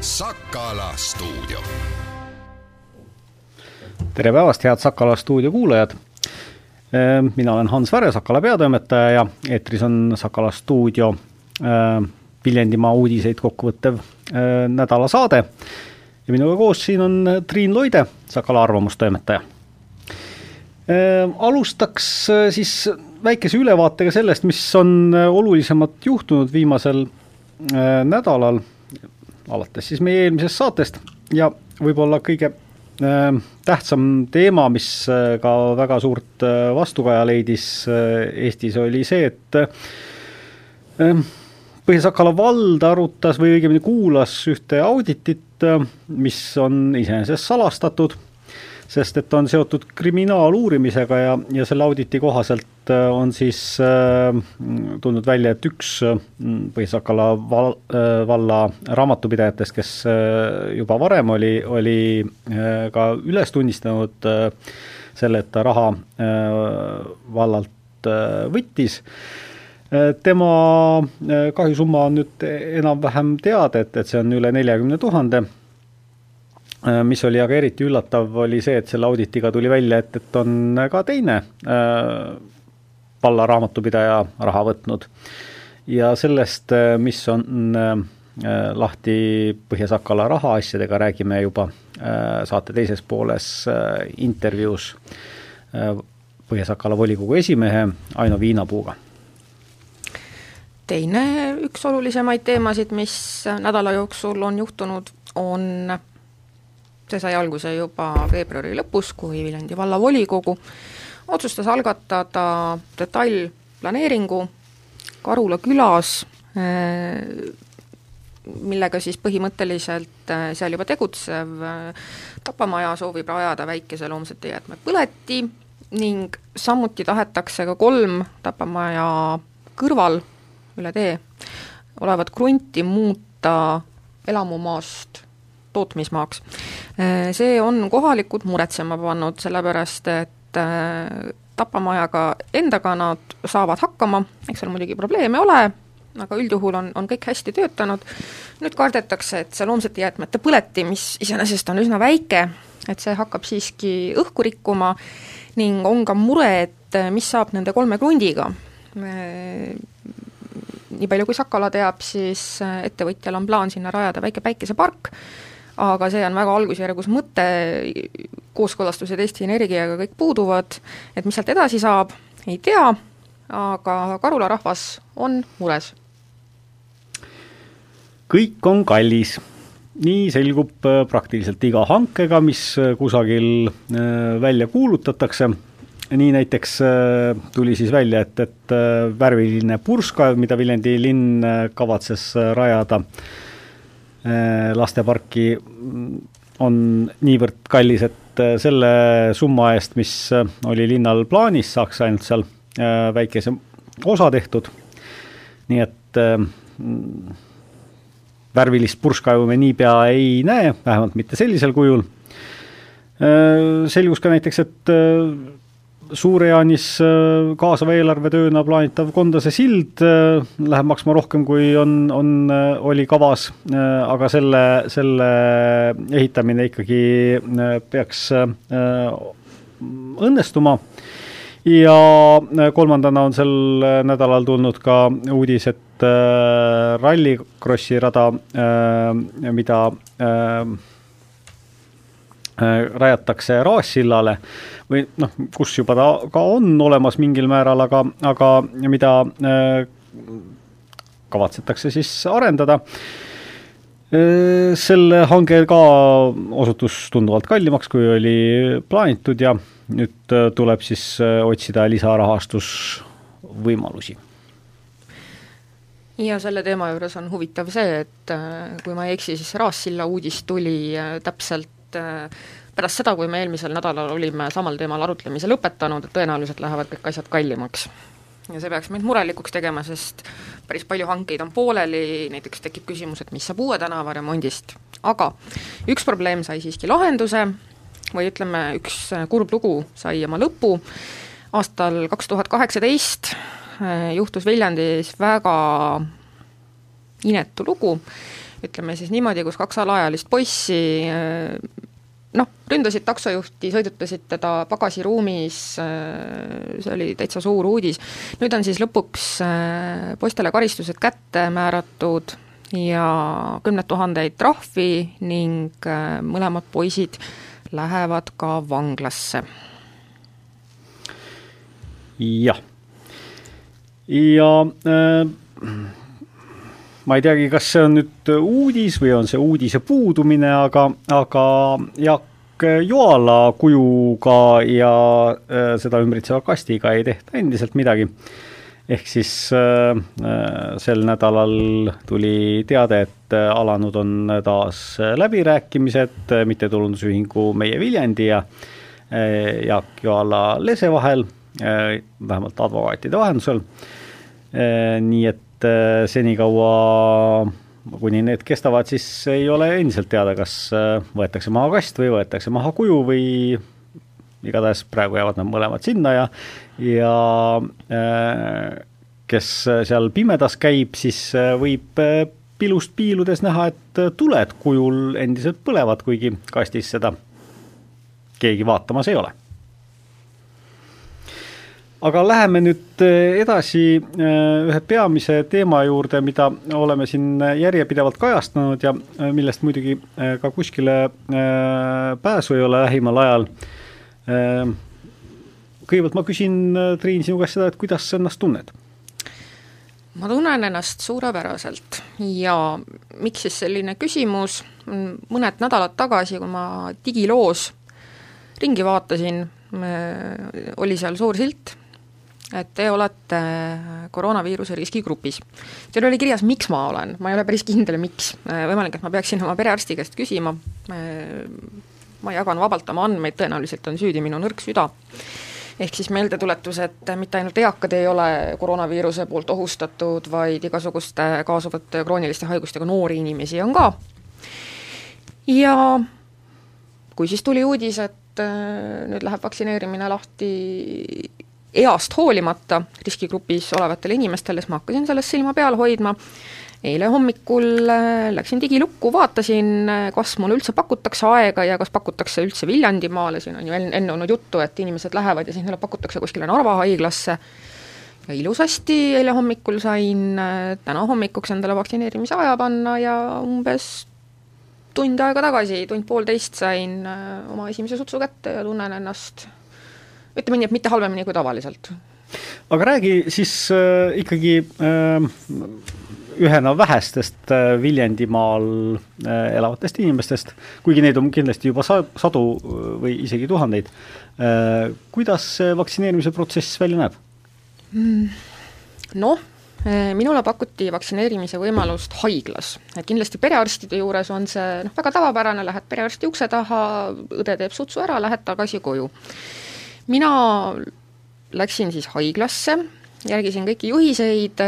Sakala stuudio. tere päevast, head Sakala stuudio kuulajad. Ehm, mina olen Hans Väre, Sakala peatoimetaja ja eetris on Sakala stuudio ehm, Viljandimaa uudiseid kokkuvõttev ehm, nädalasaade. ja minuga koos siin on Triin Loide, Sakala arvamustoimetaja. alustaks siis väikese ülevaatega sellest, mis on olulisemat juhtunud viimasel nädalal alates siis meie eelmisest saatest. Ja võib-olla kõige äh, tähtsam teema, mis äh, ka väga suurt äh, vastukaja leidis Eestis, oli see, et Põhja-Sakala vald arutas või õigemini kuulas ühte auditit, mis on iseenesest salastatud sest et on seotud kriminaaluurimisega ja, ja selle auditi kohaselt äh, on siis äh, tulnud välja, et üks äh, Põhja-Sakala val, äh, valla raamatupidajatest, kes äh, juba varem oli, oli äh, ka üles tunnistanud äh, selle, et ta raha äh, vallalt äh, võttis äh, tema äh, kahjusumma on nüüd enam-vähem teada, et, et see on üle neljakümne tuhande mis oli aga eriti üllatav, oli see, et selle auditiga tuli välja, et, et on ka teine äh, valla raamatupidaja raha võtnud. ja sellest, äh, mis on lahti Põhja-Sakala rahaasjadega, räägime juba saate teises pooles intervjuus Põhja-Sakala volikogu esimehe Aino Viinapuuga teine üks olulisemaid teemasid, mis nädala jooksul on juhtunud, on see sai alguse juba veebruari lõpus, kui Viljandi vallavolikogu otsustas algatada detailplaneeringu Karula külas, eh, millega siis põhimõtteliselt eh, seal juba tegutsev eh, tapamaja soovib rajada väikese loomsete jäätmepõleti ning samuti tahetakse ka kolm tapamaja kõrval üle tee olevat krunti muuta elamumaast tootmismaaks. Äh, see on kohalikud muretsema pannud, sellepärast et äh, tapamajaga endaga nad saavad hakkama, eks seal muidugi probleeme ole, aga üldjuhul on, on kõik hästi töötanud, nüüd kardetakse, et see loomsete jäätmete põleti, mis iseenesest on üsna väike, et see hakkab siiski õhku rikkuma ning on ka mure, et äh, mis saab nende kolme krundiga. Nii palju, kui Sakala teab, siis ettevõtjal on plaan sinna rajada väike päikesepark, aga see on väga algusjärgus mõte, kooskõlastused Eesti Energiaga kõik puuduvad, et mis sealt edasi saab, ei tea, aga Karula rahvas on mures. kõik on kallis. nii selgub äh, praktiliselt iga hankega, mis äh, kusagil äh, välja kuulutatakse nii näiteks tuli siis välja, et, et värviline purskkaev, mida Viljandi linn kavatses rajada, lasteparki on niivõrd kallis, et äh, selle summa eest, mis äh, oli linnal plaanis, saaks ainult seal väikese osa tehtud. nii et värvilist purskkaevu me niipea ei näe, vähemalt mitte sellisel kujul. selgus ka näiteks, et Suur-Jaanis äh, kaasava eelarvetööna plaanitav Kondase sild äh, läheb maksma rohkem, kui on, on, äh, oli kavas, aga selle, selle ehitamine ikkagi peaks õnnestuma. ja kolmandana on sel nädalal tulnud ka uudis, et rallikrossi rada, mida rajatakse Raassillale, või noh, kus juba ta ka on olemas mingil määral, aga, aga mida äh, kavatsetakse siis arendada äh,. selle hange ka osutus tunduvalt kallimaks, kui oli plaanitud ja nüüd äh, tuleb siis äh, otsida lisarahastusvõimalusi ja selle teema juures on huvitav see, et äh, kui ma ei eksi, siis Raassilla uudis tuli äh, täpselt pärast seda, kui me eelmisel nädalal olime samal teemal arutlemise lõpetanud, et tõenäoliselt lähevad kõik asjad kallimaks. ja see peaks meid murelikuks tegema, sest päris palju hankeid on pooleli, näiteks tekib küsimus, et mis saab Uue tänava remondist, aga üks probleem sai siiski lahenduse või ütleme, üks kurb lugu sai oma lõpu, aastal kaks tuhat kaheksateist eh, juhtus Viljandis väga inetu lugu, ütleme siis niimoodi, kus kaks alaealist poissi noh, ründasid taksojuhti, sõidutasid teda pagasiruumis, see oli täitsa suur uudis. nüüd on siis lõpuks poistele karistused kätte määratud ja kümned tuhandeid trahvi ning mõlemad poisid lähevad ka vanglasse. jah. ja äh ma ei teagi, kas see on nüüd uudis või on see uudise puudumine, aga, aga Jaak Joala kujuga ja äh, seda ümbritseva kastiga ei tehta endiselt midagi. ehk siis äh, äh sel nädalal tuli teade, et äh, alanud on taas läbirääkimised mittetulundusühingu Meie Viljandi ja äh, Jaak Joala Lese vahel äh,, vähemalt advokaatide vahendusel äh,, nii et et äh, senikaua, kuni need kestavad, siis ei ole endiselt teada, kas äh, võetakse maha kast või võetakse maha kuju või igatahes praegu jäävad nad mõlemad sinna ja, ja äh, kes seal pimedas käib, siis võib pilust piiludes näha, et tuled kujul endiselt põlevad, kuigi kastis seda keegi vaatamas ei ole aga läheme nüüd eh, edasi eh, ühe peamise teema juurde, mida oleme siin järjepidevalt kajastanud ja eh, millest muidugi ka kuskile pääsu ei ole lähimal ajal. kõigepealt ma küsin, Triin, sinu käest seda, et kuidas sa ennast tunned? ma tunnen ennast suurepäraselt ja miks siis selline küsimus, mõned nädalad tagasi, kui ma digiloos ringi vaatasin, oli seal suur silt et te olete koroonaviiruse riskigrupis. Teil oli kirjas, miks ma olen, ma ei ole päris kindel, miks. võimalik, et ma peaksin oma perearsti käest küsima, ma jagan vabalt oma andmeid, tõenäoliselt on süüdi minu nõrk süda. ehk siis meeldetuletus, et mitte ainult eakad ei ole koroonaviiruse poolt ohustatud, vaid igasuguste kaasuvate krooniliste haigustega noori inimesi on ka. ja kui siis tuli uudis, et nüüd läheb vaktsineerimine lahti east hoolimata riskigrupis olevatele inimestele, siis ma hakkasin sellest silma peal hoidma, eile hommikul äh, läksin digilukku, vaatasin, äh, kas mulle üldse pakutakse aega ja kas pakutakse üldse Viljandimaale, siin on ju enne olnud juttu, et inimesed lähevad ja siis neile pakutakse kuskile Narva haiglasse, ja ilusasti eile hommikul sain äh, täna hommikuks endale vaktsineerimise aja panna ja umbes tund aega tagasi, tund-poolteist sain oma esimese sutsu kätte ja tunnen ennast ütleme nii, et mitte halvemini kui tavaliselt. aga räägi siis äh, ikkagi äh, ühena vähestest äh, Viljandimaal äh, elavatest inimestest, kuigi neid on kindlasti juba sa-, sadu äh, või isegi tuhandeid äh,, kuidas see vaktsineerimise protsess välja näeb mm.? Noh, äh, minule pakuti vaktsineerimise võimalust haiglas, et kindlasti perearstide juures on see noh, väga tavapärane, lähed perearsti ukse taha, õde teeb sutsu ära, lähed tagasi koju mina läksin siis haiglasse, järgisin kõiki juhiseid,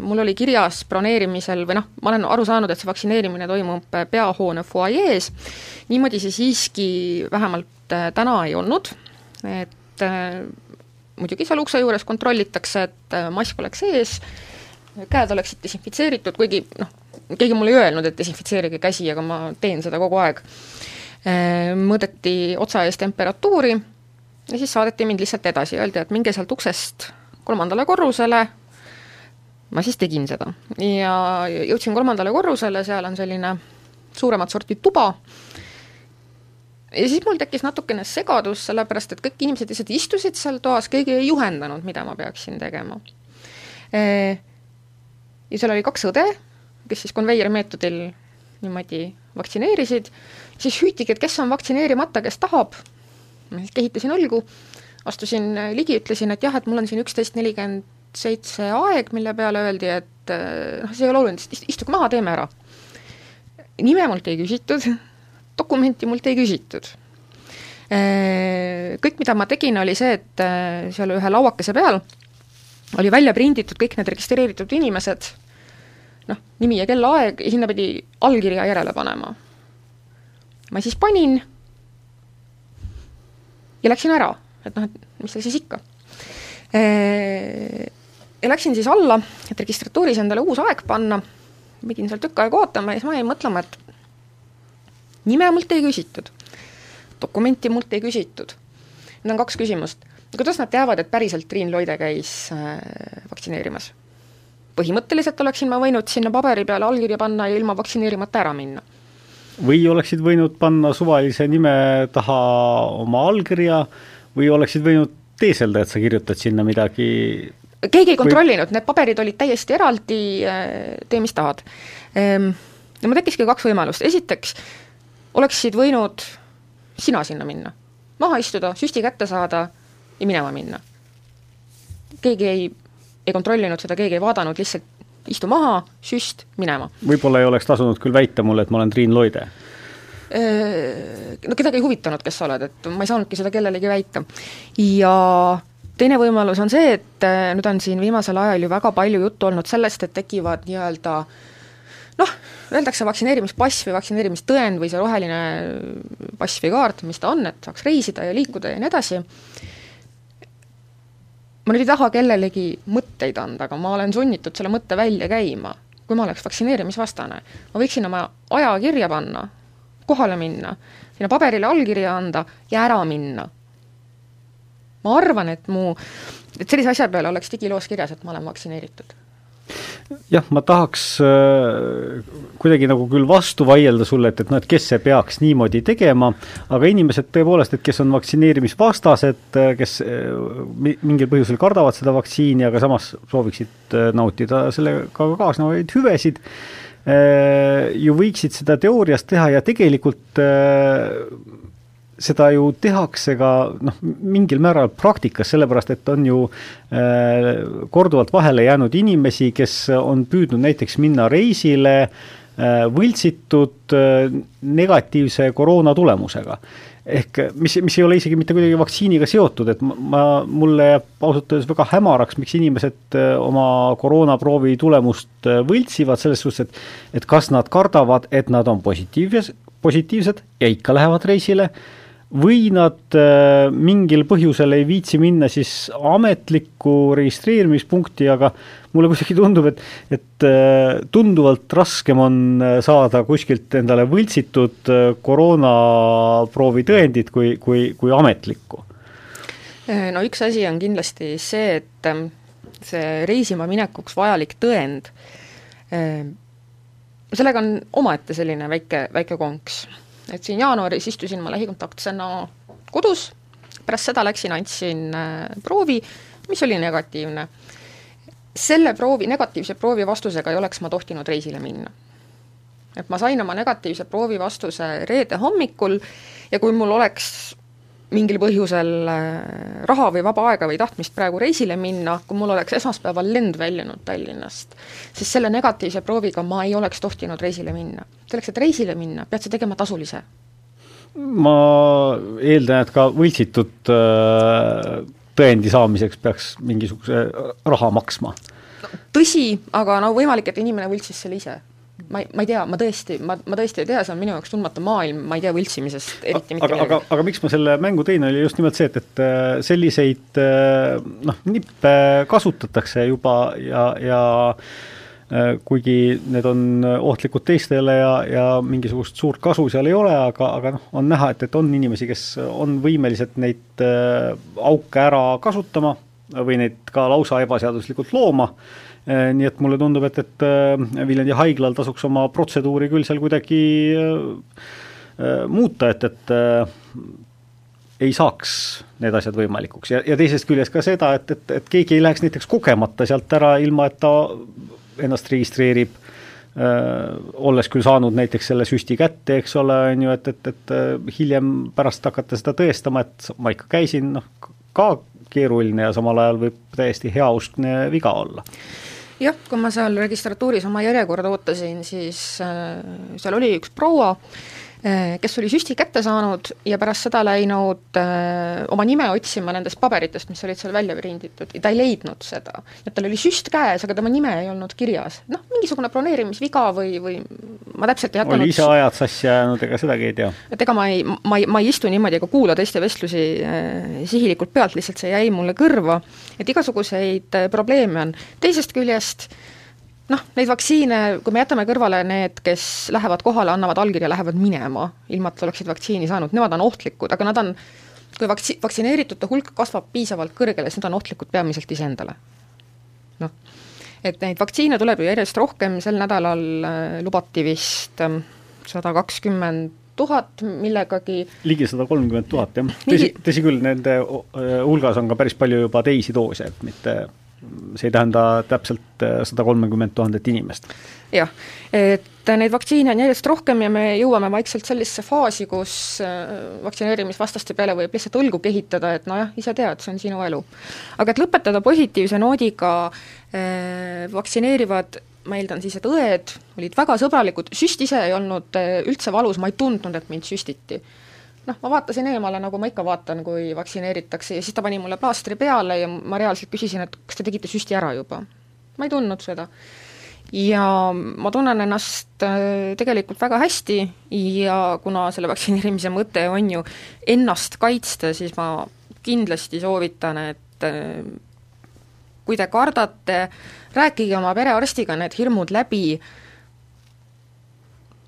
mul oli kirjas broneerimisel või noh, ma olen aru saanud, et see vaktsineerimine toimub peahoone fuajees, niimoodi see siiski vähemalt äh, täna ei olnud, et äh, muidugi seal ukse juures kontrollitakse, et äh, mask oleks ees, käed oleksid desinfitseeritud, kuigi noh, keegi mulle ei öelnud, et desinfitseerige käsi, aga ma teen seda kogu aeg. Mõõdeti otsa ees temperatuuri ja siis saadeti mind lihtsalt edasi, öeldi, et minge sealt uksest kolmandale korrusele, ma siis tegin seda. Ja jõudsin kolmandale korrusele, seal on selline suuremat sorti tuba, ja siis mul tekkis natukene segadus, sellepärast et kõik inimesed lihtsalt istusid seal toas, keegi ei juhendanud, mida ma peaksin tegema. Ja seal oli kaks õde, kes siis konveieri meetodil niimoodi vaktsineerisid, siis hüütigi, et kes on vaktsineerimata, kes tahab, ma siis kehitasin õlgu, astusin ligi, ütlesin, et jah, et mul on siin üksteist nelikümmend seitse aeg, mille peale öeldi, et eh, noh, see ei ole oluline, istuge maha, teeme ära. nime mult ei küsitud, dokumenti mult ei küsitud. Eh, kõik, mida ma tegin, oli see, et seal ühe lauakese peal oli välja prinditud kõik need registreeritud inimesed, noh, nimi ja kellaaeg ja sinna pidi allkirja järele panema. ma siis panin ja läksin ära, et noh, et mis seal siis ikka. ja läksin siis alla, et registratuuris endale uus aeg panna pidin seal tükk aega ootama ja siis ma jäin mõtlema, et nime mult ei küsitud, dokumenti mult ei küsitud. Need on kaks küsimust. kuidas nad teavad, et päriselt Triin Loide käis vaktsineerimas? põhimõtteliselt oleksin ma võinud sinna paberi peale allkirja panna ja ilma vaktsineerimata ära minna. Või oleksid võinud panna suvalise nime taha oma allkirja või oleksid võinud teeselda, et sa kirjutad sinna midagi keegi ei kontrollinud need paberid olid täiesti eraldi, äh, tee mis tahad. Ehm, ja mul tekkiski kaks võimalust, esiteks oleksid võinud sina sinna minna, maha istuda, süsti kätte saada ja minema minna. keegi ei, ei kontrollinud seda, keegi ei vaadanud, lihtsalt istu maha, süst, minema. võib-olla ei oleks tasunud küll väita mulle, et ma olen Triin Loide no kedagi ei huvitanud, kes sa oled, et ma ei saanudki seda kellelegi väita. ja teine võimalus on see, et äh, nüüd on siin viimasel ajal ju väga palju juttu olnud sellest, et tekivad nii-öelda noh, öeldakse vaktsineerimispass või vaktsineerimistõend või see roheline pass või kaart, mis ta on, et saaks reisida ja liikuda ja nii edasi, ma nüüd ei taha kellelegi mõtteid anda, aga ma olen sunnitud selle mõtte välja käima. kui ma oleks vaktsineerimisvastane, ma võiksin oma aja kirja panna, kohale minna, sinna paberile allkirja anda ja ära minna ma arvan, et mu, et sellise asja peale oleks digiloos kirjas, et ma olen vaktsineeritud jah, ma tahaks äh, kuidagi nagu küll vastu vaielda sulle, et, et noh, et kes see peaks niimoodi tegema, aga inimesed tõepoolest, et kes on vaktsineerimisvastased, äh, kes äh, mingil põhjusel kardavad seda vaktsiini, aga samas sooviksid äh, nautida sellega kaasnevaid hüvesid äh,, ju võiksid seda teoorias teha ja tegelikult äh, seda ju tehakse ka noh, mingil määral praktikas, sellepärast et on ju äh, korduvalt vahele jäänud inimesi, kes on püüdnud näiteks minna reisile äh, võltsitud äh, negatiivse koroona tulemusega. ehk mis, mis ei ole isegi mitte kuidagi vaktsiiniga seotud, et ma, mulle jääb ausalt öeldes väga hämaraks, miks inimesed äh, oma koroonaproovi tulemust äh, võltsivad, selles suhtes, et et kas nad kardavad, et nad on positiivsed, positiivsed ja ikka lähevad reisile äh, või nad äh, mingil põhjusel ei viitsi minna siis ametlikku registreerimispunkti, aga mulle kuidagi tundub, et, et äh, tunduvalt raskem on äh, saada kuskilt endale võltsitud koroonaproovi tõendit kui, kui, kui ametlikku. no üks asi on kindlasti see, et ähm, see reisima minekuks vajalik tõend, sellega on omaette selline väike, väike konks et siin jaanuaris istusin ma lähikontaktsena kodus, pärast seda läksin, andsin äh, proovi, mis oli negatiivne. selle proovi, negatiivse proovi vastusega ei oleks ma tohtinud reisile minna. et ma sain oma negatiivse proovi vastuse reede hommikul ja kui mul oleks mingil põhjusel äh, raha või vaba aega või tahtmist praegu reisile minna, kui mul oleks esmaspäeval lend väljunud Tallinnast, siis selle negatiivse prooviga ma ei oleks tohtinud reisile minna. selleks, et reisile minna, pead sa tegema tasulise. ma eeldan, et ka võltsitud äh, tõendi saamiseks peaks mingisuguse raha maksma no,. tõsi, aga no võimalik, et inimene võltsis selle ise ma ei, ma ei tea, ma tõesti, ma, ma tõesti ei tea, see on minu jaoks tundmatu maailm, ma ei tea võltsimisest eriti mitte aga, aga, aga miks ma selle mängu tõin, oli just nimelt see, et, et äh, selliseid äh, noh, nippe kasutatakse juba ja, ja äh, kuigi need on ohtlikud teistele ja, ja mingisugust suurt kasu seal ei ole, aga, aga noh, on näha, et, et on inimesi, kes on võimelised neid auke ära kasutama või neid ka lausa ebaseaduslikult looma nii et mulle tundub, et, et äh, Viljandi haiglal tasuks oma protseduuri küll seal kuidagi äh, muuta, et, et ei saaks need asjad võimalikuks. Ja, ja teisest küljest ka seda, et, et, et keegi ei läheks näiteks kogemata sealt ära, ilma et ta ennast registreerib. Äh,, olles küll saanud näiteks selle süsti kätte, eks ole, on ju, et, et, et hiljem pärast hakata seda tõestama, et ma ikka käisin, noh, ka keeruline ja samal ajal võib täiesti heauskne viga olla jah, kui ma seal registratuuris oma järjekorda ootasin, siis äh, seal oli üks proua äh,, kes oli süsti kätte saanud ja pärast seda läinud öö, äh, oma nime otsima nendest paberitest, mis olid seal välja prinditud ja ta ei leidnud seda. et tal oli süst käes, aga tema nime ei olnud kirjas. noh, mingisugune broneerimisviga või, või ma täpselt ei hakanud oli ise ajad sassi ajanud, ega sedagi ei tea? et ega ma ei, ma ei, ma ei istu niimoodi ega kuula teiste vestlusi äh, sihilikult pealt, lihtsalt see jäi mulle kõrva, et igasuguseid äh, probleeme on. teisest küljest noh, neid vaktsiine, kui me jätame kõrvale need, kes lähevad kohale, annavad allkirja, lähevad minema, ilma et oleksid vaktsiini saanud, nemad on ohtlikud, aga nad on, kui vaktsi-, vaktsineeritute hulk kasvab piisavalt kõrgele, siis nad on ohtlikud peamiselt iseendale. noh, et neid vaktsiine tuleb ju järjest rohkem, sel nädalal äh, lubati vist ähm, sada kakskümmend tuhat millegagi. ligi sada kolmkümmend tuhat, jah. tõsi, tõsi küll, nende hulgas on ka päris palju juba teisi doose, et mitte see ei tähenda täpselt äh, sada kolmekümmet tuhandet inimest. jah, et neid vaktsiine on järjest rohkem ja me jõuame vaikselt sellisesse faasi, kus äh, vaktsineerimisvastaste peale võib lihtsalt õlgu kehitada, et nojah, ise tead, see on sinu elu. aga et lõpetada positiivse noodiga äh,, vaktsineerivad ma eeldan siis, et õed olid väga sõbralikud, süst ise ei olnud üldse valus, ma ei tundnud, et mind süstiti noh, ma vaatasin eemale, nagu ma ikka vaatan, kui vaktsineeritakse ja siis ta pani mulle plaastri peale ja ma reaalselt küsisin, et kas te tegite süsti ära juba. ma ei tundnud seda. ja ma tunnen ennast äh, tegelikult väga hästi ja kuna selle vaktsineerimise mõte on ju ennast kaitsta, siis ma kindlasti soovitan, et äh, kui te kardate, rääkige oma perearstiga need hirmud läbi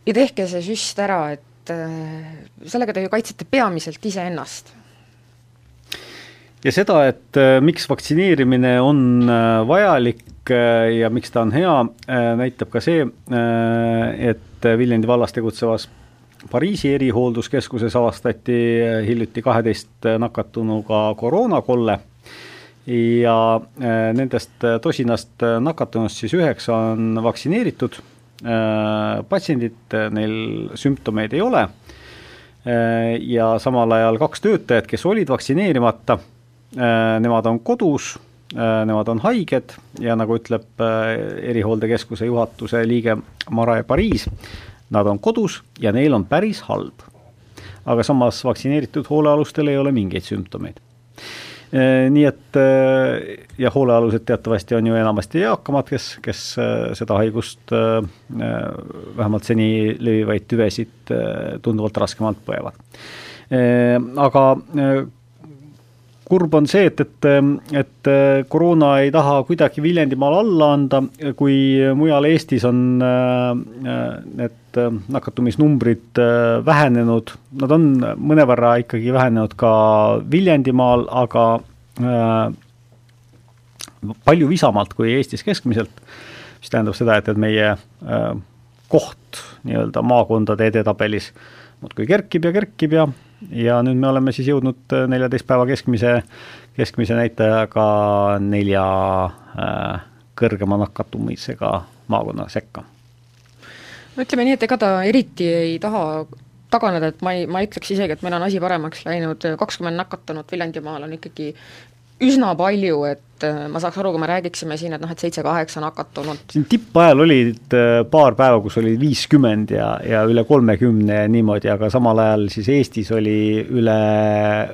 ja tehke see süst ära, et et äh, sellega te ju kaitsete peamiselt iseennast. ja seda, et äh, miks vaktsineerimine on äh, vajalik ja miks ta on hea, näitab ka see, et Viljandi vallas tegutsevas Pariisi erihoolduskeskuses avastati hiljuti kaheteist nakatunuga koroonakolle ja nendest tosinast nakatunust siis üheksa on vaktsineeritud Äh, patsiendid, neil sümptomeid ei ole äh, ja samal ajal kaks töötajat, kes olid vaktsineerimata, äh, nemad on kodus, nemad on haiged ja nagu ütleb erihooldekeskuse juhatuse liige Mare Pariis, nad on kodus ja neil on päris halb. aga samas vaktsineeritud hoolealustel ei ole mingeid sümptomeid Äh, nii et äh, ja hoolealused teatavasti on ju enamasti eakamad, kes, kes äh, seda haigust, vähemalt seni levivaid tüvesid tunduvalt raskemalt põevad. Aga kurb on see, et, et, et koroona ei taha kuidagi Viljandimaal alla anda, kui mujal Eestis on need nakatumisnumbrid vähenenud, nad on mõnevõrra ikkagi vähenenud ka Viljandimaal, aga palju visamalt kui Eestis keskmiselt, mis tähendab seda, et, et meie koht nii-öelda maakondade edetabelis muudkui kerkib ja kerkib ja ja nüüd me oleme siis jõudnud äh, neljateist päeva keskmise, keskmise näitajaga nelja äh, kõrgema nakatumisega maakonna sekka. no ütleme nii, et ega ta eriti ei taha taganeda, et ma ei, ma ei ütleks isegi, et meil on asi paremaks läinud, kakskümmend nakatunut Viljandimaal on ikkagi üsna palju, et äh, ma saaks aru, kui me räägiksime siin, et noh, et seitse-kaheksa nakatunut. siin tippajal olid äh, paar päeva, kus oli viiskümmend ja, ja üle kolmekümne ja niimoodi, aga samal ajal siis Eestis oli üle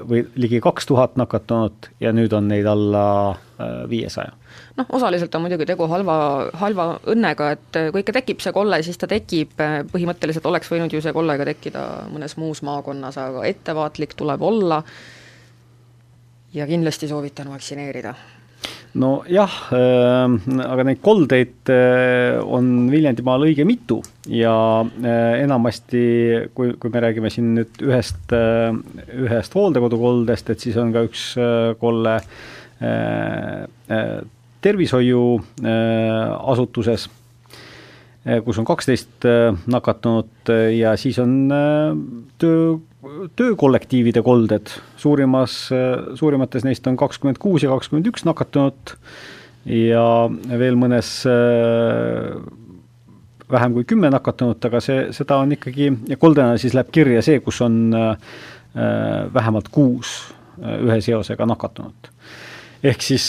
või ligi kaks tuhat nakatunut ja nüüd on neid alla äh, viiesaja noh, osaliselt on muidugi tegu halva, halva õnnega, et kui ikka tekib see kolle, siis ta tekib, põhimõtteliselt oleks võinud ju see kolle ka tekkida mõnes muus maakonnas, aga ettevaatlik tuleb olla ja kindlasti soovitan vaktsineerida. Nojah äh,, aga neid koldeid äh, on Viljandimaal õige mitu ja äh, enamasti, kui, kui me räägime siin nüüd ühest äh,, ühest hooldekodukoldest, et siis on ka üks äh, kolle äh, tervishoiuasutuses kus on kaksteist nakatunut ja siis on töö töökollektiivide kolded, suurimas, suurimates neist on kakskümmend kuus ja kakskümmend üks nakatunut ja veel mõnes äh, vähem kui kümme nakatunut, aga see, seda on ikkagi, koldena siis läheb kirja see, kus on äh, vähemalt kuus ühe seosega nakatunut. ehk siis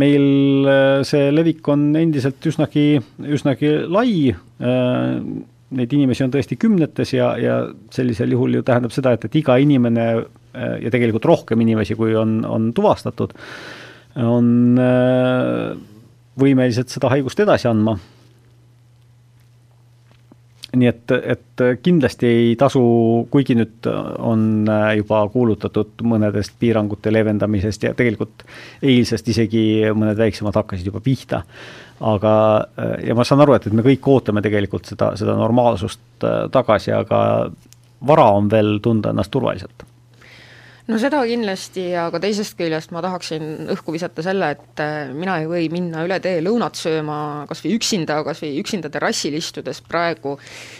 meil see levik on endiselt üsnagi, üsnagi lai, neid inimesi on tõesti kümnetes ja, ja sellisel juhul ju tähendab seda, et, et iga inimene äh, ja tegelikult rohkem inimesi, kui on, on tuvastatud, on äh, võimelised seda haigust edasi andma. Nii et, et kindlasti ei tasu, kuigi nüüd on juba kuulutatud mõnedest piirangute leevendamisest ja tegelikult eilsest isegi mõned väiksemad hakkasid juba pihta, aga, ja ma saan aru, et, et me kõik ootame tegelikult seda, seda normaalsust tagasi, aga vara on veel tunda ennast turvaliselt no seda kindlasti, aga teisest küljest ma tahaksin õhku visata selle, et äh, mina ei või minna üle tee lõunat sööma kas või üksinda, kas või üksinda terrassil istudes praegu,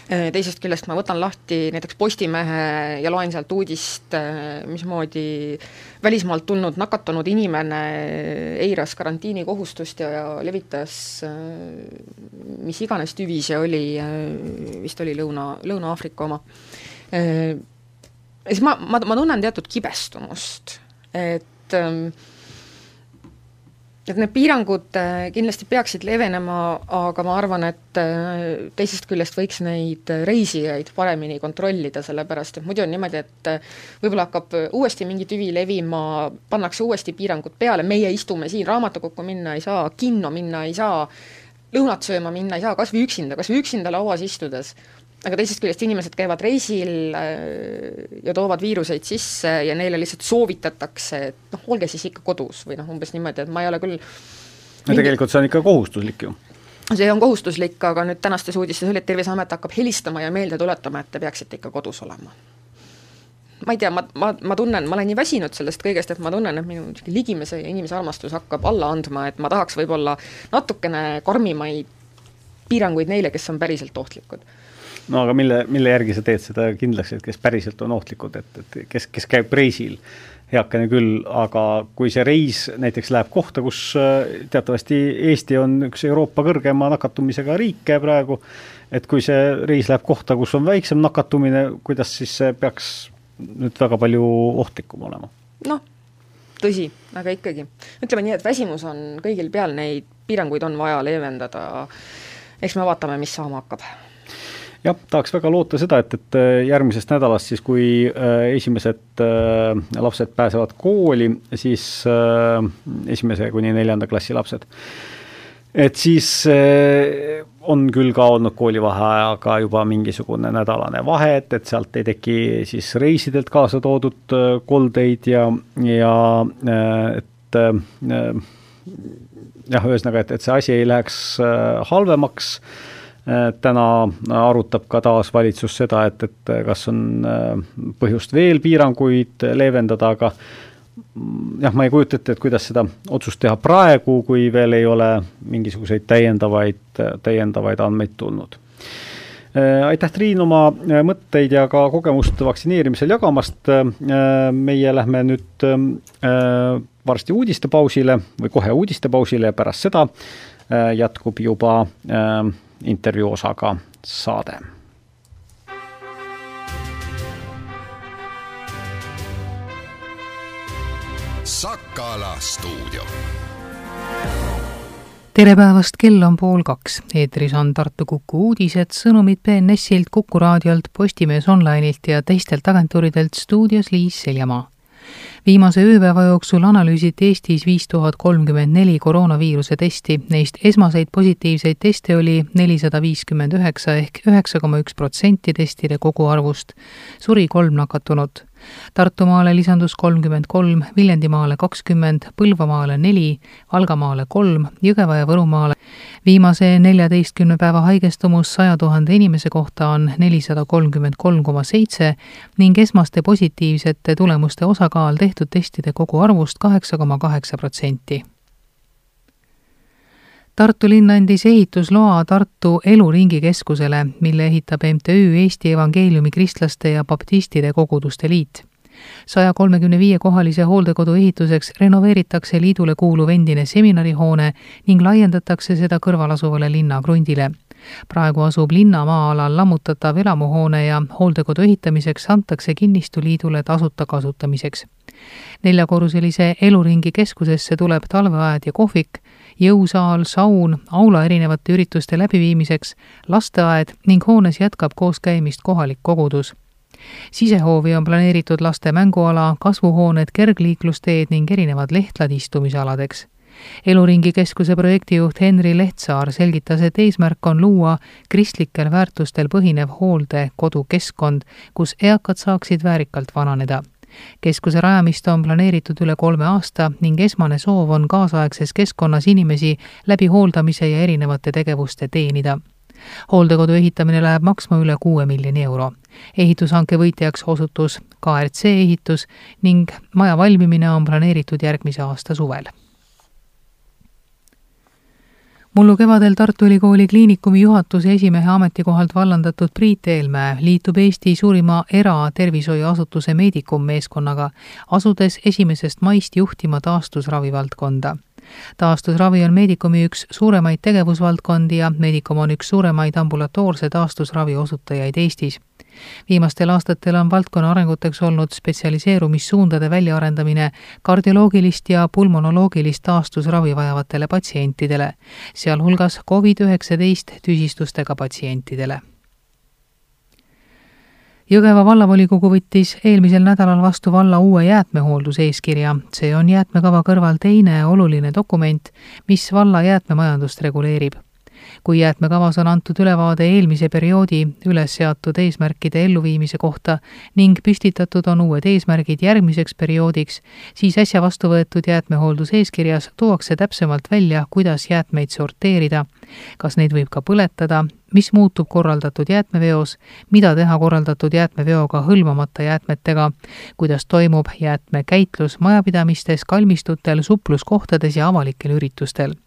äh, teisest küljest ma võtan lahti näiteks Postimehe ja loen sealt uudist, äh, mismoodi välismaalt tulnud nakatunud inimene eiras karantiinikohustust ja, ja levitas mis iganes tüvi see oli, vist oli Lõuna, Lõuna-Aafrika oma siis ma, ma, ma tunnen teatud kibestumust, et ähm, et need piirangud äh, kindlasti peaksid leevenema, aga ma arvan, et äh, teisest küljest võiks neid reisijaid paremini kontrollida, sellepärast et muidu on niimoodi, et äh, võib-olla hakkab uuesti mingi tüvi levima, pannakse uuesti piirangud peale, meie istume siin, raamatukokku minna ei saa, kinno minna ei saa, lõunat sööma minna ei saa, kas või üksinda, kas või üksinda lauas istudes aga teisest küljest inimesed käivad reisil äh, ja toovad viiruseid sisse ja neile lihtsalt soovitatakse, et noh, olge siis ikka kodus või noh, umbes niimoodi, et ma ei ole küll no mingi... tegelikult see on ikka kohustuslik ju see on kohustuslik, aga nüüd tänastes uudistes oli, et Terviseamet hakkab helistama ja meelde tuletama, et te peaksite ikka kodus olema. ma ei tea, ma, ma, ma tunnen, ma olen nii väsinud sellest kõigest, et ma tunnen, et minu ligimese ja inimese armastus hakkab alla andma, et ma tahaks võib-olla natukene karmimaid piiranguid neile, kes on päriselt ohtlikud no aga mille, mille järgi sa teed seda kindlaks, et kes päriselt on ohtlikud, et, et kes, kes käib reisil, heakene küll, aga kui see reis näiteks läheb kohta, kus äh, teatavasti Eesti on üks Euroopa kõrgema nakatumisega riike praegu, et kui see reis läheb kohta, kus on väiksem nakatumine, kuidas siis see peaks nüüd väga palju ohtlikum olema? noh, tõsi, aga ikkagi, ütleme nii, et väsimus on kõigil peal, neid piiranguid on vaja leevendada, eks me vaatame, mis saama hakkab jah, tahaks väga loota seda, et, et äh, järgmisest nädalast siis, kui äh, esimesed äh, lapsed pääsevad kooli, siis esimese kuni neljanda klassi lapsed, et siis on küll ka olnud koolivaheajaga juba mingisugune nädalane vahe, et, et sealt ei teki siis reisidelt kaasa toodud koldeid ja, ja et jah, ühesõnaga, et, et see asi ei läheks halvemaks. Äh, täna arutab ka taas valitsus seda, et, et kas on äh, põhjust veel piiranguid leevendada, aga jah, ma ei kujuta ette, et kuidas seda otsust teha praegu, kui veel ei ole mingisuguseid täiendavaid, täiendavaid andmeid tulnud. Äh, aitäh, Triin, oma mõtteid ja ka kogemust vaktsineerimisel jagamast. meie lähme nüüd varsti uudistepausile või kohe uudistepausile ja pärast seda jätkub juba intervjuu osaga saade. Sakala stuudio. tere päevast, kell on pool kaks. eetris on Tartu Kuku uudised, sõnumid BNS-ilt, Kuku raadiolt, Postimees Online'ilt ja teistelt agentuuridelt stuudios Liis Seljamaa viimase ööpäeva jooksul analüüsiti Eestis viis tuhat kolmkümmend neli koroonaviiruse testi, neist esmaseid positiivseid teste oli nelisada viiskümmend üheksa ehk üheksa koma üks protsenti testide koguarvust. suri kolm nakatunut Tartumaale lisandus kolmkümmend kolm, Viljandimaale kakskümmend, Põlvamaale neli, Valgamaale kolm, Jõgeva ja Võrumaale. viimase neljateistkümne päeva haigestumus saja tuhande inimese kohta on nelisada kolmkümmend kolm koma seitse ning esmaste positiivsete tulemuste osakaal tehtud testide koguarvust kaheksa koma kaheksa protsenti Tartu linn andis ehitusloa Tartu Eluringikeskusele, mille ehitab MTÜ Eesti Evangeeliumi Kristlaste ja Baptistide Koguduste Liit. saja kolmekümne viie kohalise hooldekodu ehituseks renoveeritakse liidule kuuluv endine seminarihoone ning laiendatakse seda kõrval asuvale linnakrundile. praegu asub linna maa-alal lammutatav elamuhoone ja hooldekodu ehitamiseks antakse kinnistu liidule tasuta kasutamiseks. neljakorruselise Eluringi keskusesse tuleb talveaed ja kohvik, jõusaal, saun, aula erinevate ürituste läbiviimiseks, lasteaed ning hoones jätkab kooskäimist kohalik kogudus. sisehoovi on planeeritud laste mänguala, kasvuhooned, kergliiklusteed ning erinevad lehtlad istumisaladeks eluringi keskuse projektijuht Henri Lehtsaar selgitas, et eesmärk on luua kristlikel väärtustel põhinev hooldekodukeskkond, kus eakad saaksid väärikalt vananeda keskuse rajamist on planeeritud üle kolme aasta ning esmane soov on kaasaegses keskkonnas inimesi läbi hooldamise ja erinevate tegevuste teenida hooldekodu ehitamine läheb maksma üle kuue miljoni euro. ehitushanke võitjaks osutus KRC ehitus ning maja valmimine on planeeritud järgmise aasta suvel mullu kevadel Tartu Ülikooli Kliinikumi juhatuse esimehe ametikohalt vallandatud Priit Eelmäe liitub Eesti suurima eratervishoiuasutuse Medicum meeskonnaga, asudes esimesest maist juhtima taastusravi valdkonda taastusravi on Medicumi üks suuremaid tegevusvaldkondi ja Medicum on üks suuremaid ambulatoorse taastusravi osutajaid Eestis. Viimastel aastatel on valdkonna arenguteks olnud spetsialiseerumissuundade väljaarendamine kardioloogilist ja pulmonoloogilist taastusravi vajavatele patsientidele, sealhulgas Covid-19 tüsistustega patsientidele Jõgeva vallavolikogu võttis eelmisel nädalal vastu valla uue jäätmehoolduseeskirja. see on jäätmekava kõrval teine oluline dokument, mis valla jäätmemajandust reguleerib kui jäätmekavas on antud ülevaade eelmise perioodi üles seatud eesmärkide elluviimise kohta ning püstitatud on uued eesmärgid järgmiseks perioodiks, siis äsja vastu võetud jäätmehoolduseeskirjas tuuakse täpsemalt välja, kuidas jäätmeid sorteerida, kas neid võib ka põletada, mis muutub korraldatud jäätmeveos, mida teha korraldatud jäätmeveoga hõlmamata jäätmetega, kuidas toimub jäätmekäitlus majapidamistes, kalmistutel, supluskohtades ja avalikel üritustel.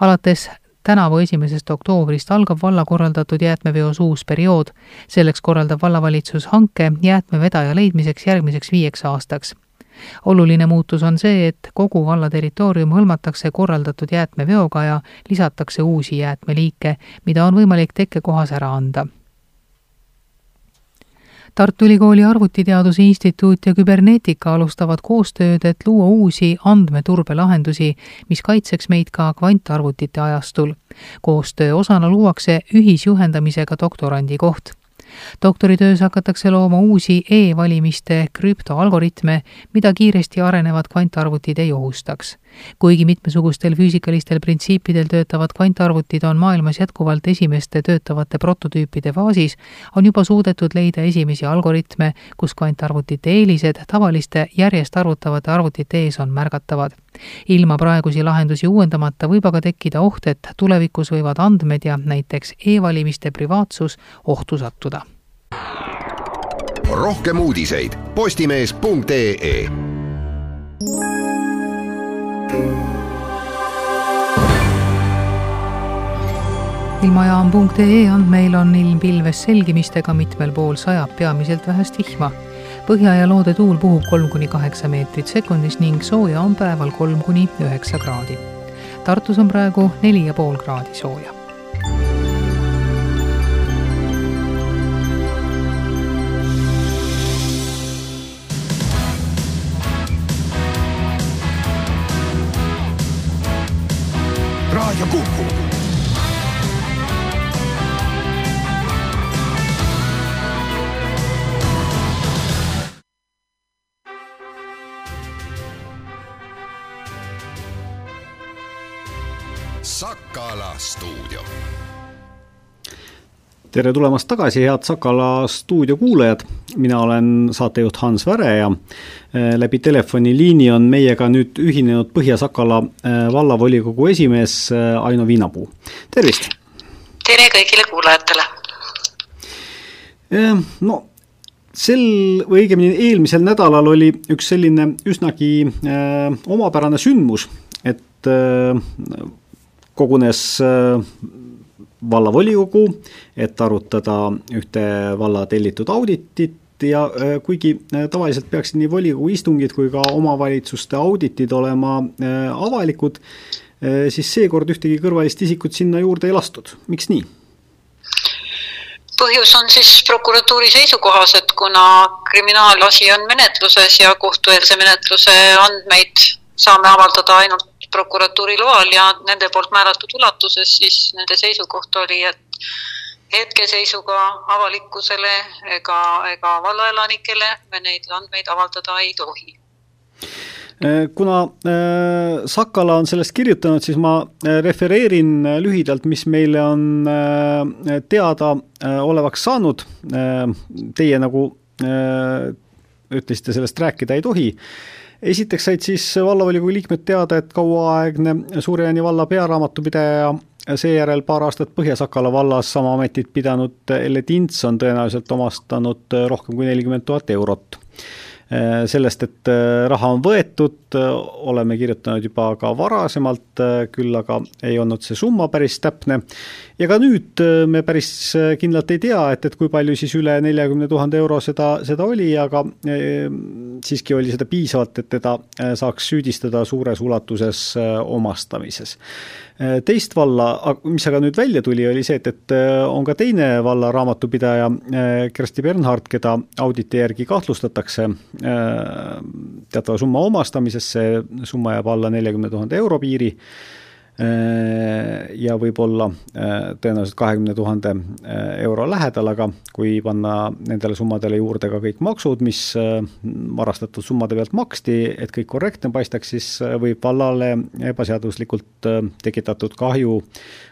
alates tänavu esimesest oktoobrist algab valla korraldatud jäätmeveos uus periood. selleks korraldab vallavalitsus hanke jäätmevedaja leidmiseks järgmiseks viieks aastaks. oluline muutus on see, et kogu valla territoorium hõlmatakse korraldatud jäätmeveoga ja lisatakse uusi jäätmeliike, mida on võimalik tekkekohas ära anda Tartu Ülikooli Arvutiteaduse Instituut ja Küberneetika alustavad koostööd, et luua uusi andmeturbelahendusi, mis kaitseks meid ka kvantarvutite ajastul. koostöö osana luuakse ühisjuhendamisega doktorandi koht doktoritöös hakatakse looma uusi e-valimiste krüptoalgoritme, mida kiiresti arenevad kvantarvutid ei ohustaks. kuigi mitmesugustel füüsikalistel printsiipidel töötavad kvantarvutid on maailmas jätkuvalt esimeste töötavate prototüüpide faasis, on juba suudetud leida esimesi algoritme, kus kvantarvutite eelised tavaliste järjest arvutavate arvutite ees on märgatavad ilma praegusi lahendusi uuendamata võib aga tekkida oht, et tulevikus võivad andmed ja näiteks e-valimiste privaatsus ohtu sattuda. rohkem uudiseid postimees.ee ilmajaam.ee andmeil on ilm pilves selgimistega, mitmel pool sajab peamiselt vähest vihma põhja ja loode tuul puhub kolm kuni kaheksa meetrit sekundis ning sooja on päeval kolm kuni üheksa kraadi. Tartus on praegu neli ja pool kraadi sooja. raadio Kuku tere tulemast tagasi, head Sakala stuudio kuulajad, mina olen saatejuht Hans Väre ja eh, läbi telefoniliini on meiega nüüd ühinenud Põhja-Sakala eh, vallavolikogu esimees eh, Aino Viinapuu, tervist! tere kõigile kuulajatele! No sel või õigemini eelmisel nädalal oli üks selline üsnagi äh, omapärane sündmus, et äh, kogunes äh, vallavolikogu, et arutada ühte valla tellitud auditit ja äh, kuigi äh, tavaliselt peaksid nii volikogu istungid kui ka omavalitsuste auditid olema avalikud, siis seekord ühtegi kõrvalist isikut sinna juurde ei lastud, miks nii? põhjus on siis prokuratuuri seisukohas, et kuna kriminaalasi on menetluses ja kohtueelse menetluse andmeid saame avaldada ainult prokuratuuri loal ja nende poolt määratud ulatuses, siis nende seisukoht oli, et hetkeseisuga avalikkusele ega, ega vallaelanikele me neid andmeid avaldada ei tohi. kuna Sakala on sellest kirjutanud, siis ma refereerin lühidalt, mis meile on teada olevaks saanud. Teie nagu ütlesite, sellest rääkida ei tohi esiteks said siis vallavolikogu liikmed teada, et kauaaegne Suure-Jaani valla pearaamatupidaja seejärel paar aastat Põhja-Sakala vallas sama ametit pidanud Elle Tints on tõenäoliselt omastanud rohkem kui nelikümmend tuhat eurot sellest, et raha on võetud, oleme kirjutanud juba ka varasemalt, küll aga ei olnud see summa päris täpne. Ja ka nüüd me päris kindlalt ei tea, et, et kui palju siis üle neljakümne tuhande euro seda, seda oli, aga siiski oli seda piisavalt, et teda saaks süüdistada suures ulatuses omastamises. Äh, teist valla, mis aga nüüd välja tuli, oli see, et, et äh, on ka teine valla raamatupidaja, äh, Kersti Bernhard, keda auditi järgi kahtlustatakse teatava summa omastamises, see summa jääb alla neljakümne tuhande euro piiri. Äh, ja võib-olla äh, tõenäoliselt kahekümne tuhande äh, euro lähedal, aga kui panna nendele summadele juurde ka kõik maksud, mis varastatud summade pealt maksti, et kõik korrektne paistaks, siis võib vallale ebaseaduslikult tekitatud kahju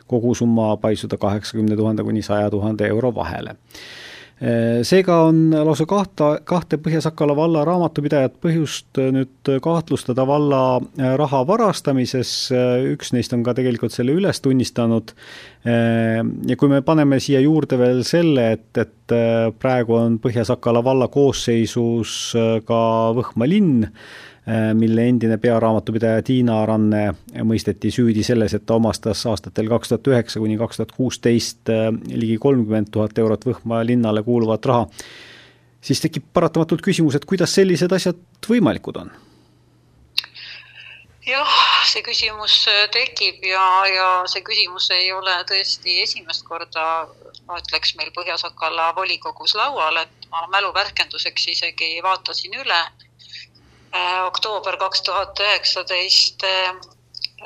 kogusumma paisuda kaheksakümne tuhande kuni saja tuhande euro vahele seega on lausa kahta, kahte Põhja-Sakala valla raamatupidajat põhjust nüüd kahtlustada valla raha varastamises, üks neist on ka tegelikult selle üles tunnistanud, ja kui me paneme siia juurde veel selle, et, et praegu on Põhja-Sakala valla koosseisus ka Võhma linn, Äh, mille endine pearaamatupidaja Tiina Ranne mõisteti süüdi selles, et ta omastas aastatel kaks tuhat üheksa kuni kaks tuhat kuusteist äh, ligi kolmkümmend tuhat eurot Võhma linnale kuuluvat raha, siis tekib paratamatult küsimus, et kuidas sellised asjad võimalikud on? jah, see küsimus äh, tekib ja, ja see küsimus ei ole tõesti esimest korda, ma ütleks, meil Põhja-Sakala volikogus laual, et ma mälu värskenduseks isegi vaatasin üle Äh, oktoober kaks tuhat üheksateist äh,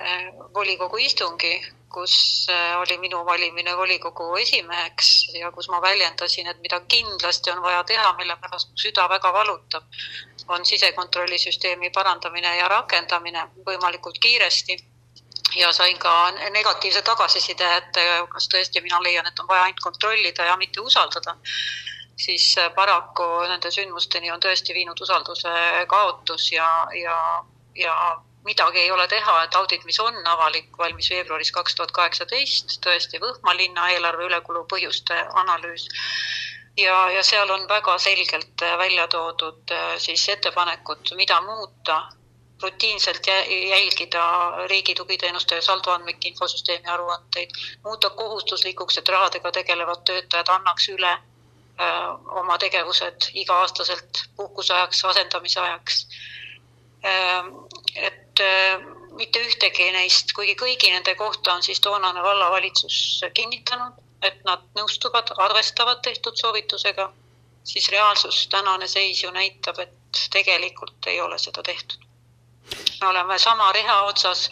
äh, volikogu istungi, kus oli minu valimine volikogu esimeheks ja kus ma väljendasin, et mida kindlasti on vaja teha, mille pärast mu süda väga valutab, on sisekontrollisüsteemi parandamine ja rakendamine võimalikult kiiresti. Ja sain ka negatiivse tagasiside, et kas tõesti mina leian, et on vaja ainult kontrollida ja mitte usaldada siis äh, paraku nende sündmusteni on tõesti viinud usalduse kaotus ja, ja, ja midagi ei ole teha, et audit, mis on avalik, valmis veebruaris kaks tuhat kaheksateist, tõesti Võhma linna eelarve ülekulu põhjuste analüüs. ja, ja seal on väga selgelt äh, välja toodud äh, siis ettepanekud, mida muuta, rutiinselt jälgida riigi tugiteenuste saldoandmike infosüsteemi aruandeid, muuta kohustuslikuks, et rahadega tegelevad töötajad annaks üle oma tegevused iga-aastaselt puhkuseajaks, asendamise ajaks. Ähm, et äh, mitte ühtegi neist, kuigi kõigi nende kohta on siis toonane vallavalitsus kinnitanud, et nad nõustuvad, arvestavad tehtud soovitusega, siis reaalsus, tänane seis ju näitab, et tegelikult ei ole seda tehtud. me oleme sama reha otsas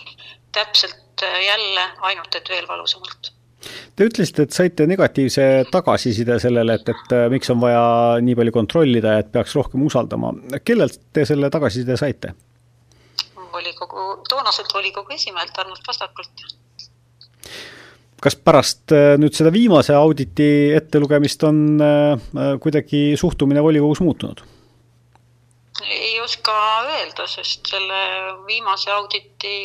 täpselt äh, jälle, ainult et veel valusamalt Te ütlesite, et saite negatiivse tagasiside sellele, et, et äh, miks on vaja nii palju kontrollida ja et peaks rohkem usaldama. kellelt te selle tagasiside saite? volikogu, toonaselt volikogu esimehelt Arnold Pastakult. kas pärast äh, nüüd seda viimase auditi ettelugemist on äh, kuidagi suhtumine volikogus muutunud? ei oska öelda, sest selle viimase auditi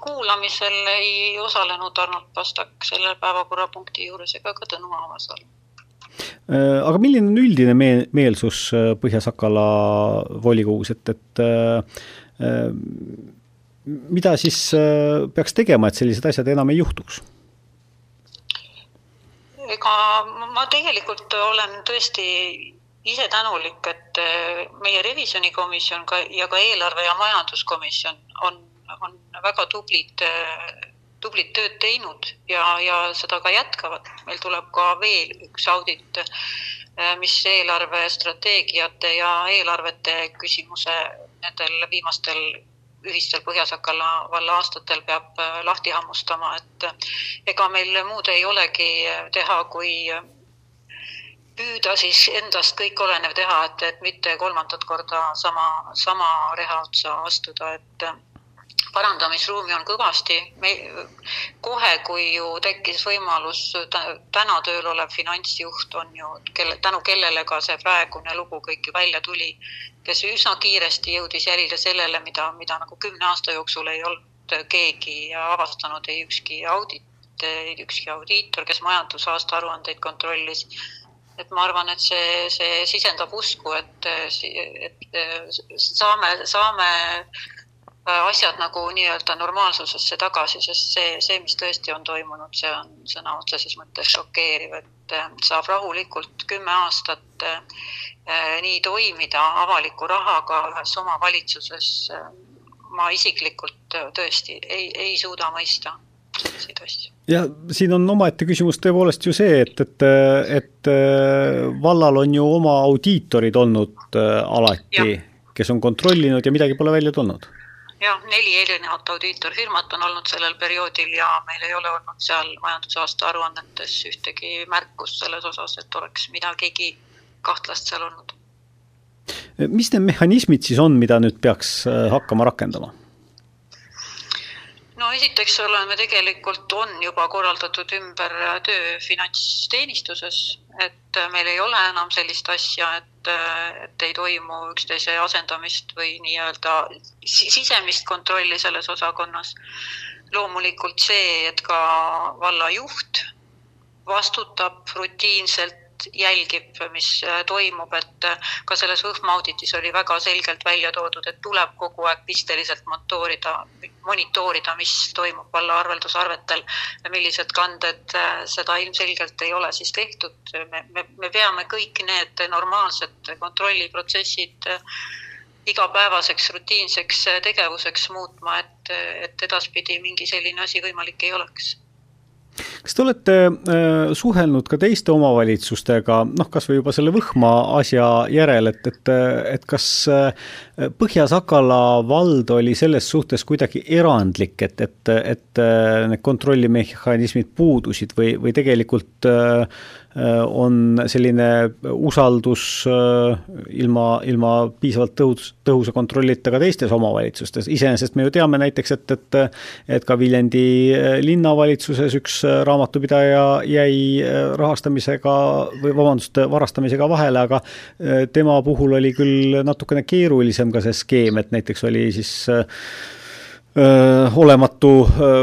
kuulamisel ei osalenud Arnold Pastak selle päevakorrapunkti juures ega ka Tõnu Aavasalu. Ehm, aga milline on üldine mee-, meelsus äh, Põhja-Sakala volikogus, et, et äh, mida siis äh, peaks tegema, et sellised asjad enam ei juhtuks? ega ma tegelikult olen tõesti ise tänulik, et meie revisjonikomisjon ka ja ka eelarve- ja majanduskomisjon on on väga tublid, tublit tööd teinud ja, ja seda ka jätkavad. meil tuleb ka veel üks audit, mis eelarvestrateegiate ja eelarvete küsimuse nendel viimastel ühistel Põhja-Sakala valla aastatel peab lahti hammustama, et ega meil muud ei olegi teha, kui püüda siis endast kõik olenev teha, et, et mitte kolmandat korda sama, sama reha otsa astuda, et parandamisruumi on kõvasti. me kohe, kui ju tekkis võimalus, täna tööl olev finantsjuht on ju, kelle, tänu kellele ka see praegune lugu kõik ju välja tuli, kes üsna kiiresti jõudis jälile sellele, mida, mida nagu kümne aasta jooksul ei olnud keegi avastanud, ei ükski audit, ükski audiitor, kes majandusaasta aruandeid kontrollis et ma arvan, et see, see sisendab usku, et, et saame, saame asjad nagu nii-öelda normaalsusesse tagasi, sest see, see, mis tõesti on toimunud, see on sõna otseses mõttes šokeeriv, et äh, saab rahulikult kümme aastat äh, nii toimida avaliku rahaga ühes omavalitsuses. ma isiklikult tõesti ei, ei suuda mõista selliseid asju. ja siin on omaette küsimus tõepoolest ju see, et, et, et vallal on ju oma audiitorid olnud alati, kes on kontrollinud ja midagi pole välja tulnud jah, neli erinevat audiitorfirmat on olnud sellel perioodil ja meil ei ole olnud seal majandusaasta aruannetes ühtegi märkust selles osas, et oleks midagigi kahtlast seal olnud. mis need mehhanismid siis on, mida nüüd peaks äh, hakkama rakendama? no esiteks oleme tegelikult, on juba korraldatud ümber töö finantsteenistuses, et meil ei ole enam sellist asja, et, et ei toimu üksteise asendamist või nii-öelda sisemist kontrolli selles osakonnas. loomulikult see, et ka valla juht vastutab rutiinselt jälgib, mis äh, toimub, et äh, ka selles Võhma auditis oli väga selgelt välja toodud, et tuleb kogu aeg pisteliselt montoorida, monitoorida, mis toimub valla arveldusarvetel, millised kanded, äh, seda ilmselgelt ei ole siis tehtud. me, me, me peame kõik need normaalsed kontrolliprotsessid igapäevaseks rutiinseks tegevuseks muutma, et, et edaspidi mingi selline asi võimalik ei oleks kas te olete äh, suhelnud ka teiste omavalitsustega, noh, kas või juba selle Võhma asja järel, et, et, et kas äh, Põhja-Sakala vald oli selles suhtes kuidagi erandlik, et, et, et äh, need kontrollimehhanismid puudusid või, või tegelikult äh, on selline usaldus äh, ilma, ilma piisavalt tõhus, tõhusa kontrollita ka teistes omavalitsustes, iseenesest me ju teame näiteks, et, et et ka Viljandi äh, linnavalitsuses üks raamatupidaja jäi rahastamisega või vabandust, varastamisega vahele, aga tema puhul oli küll natukene keerulisem ka see skeem, et näiteks oli siis öö, olematu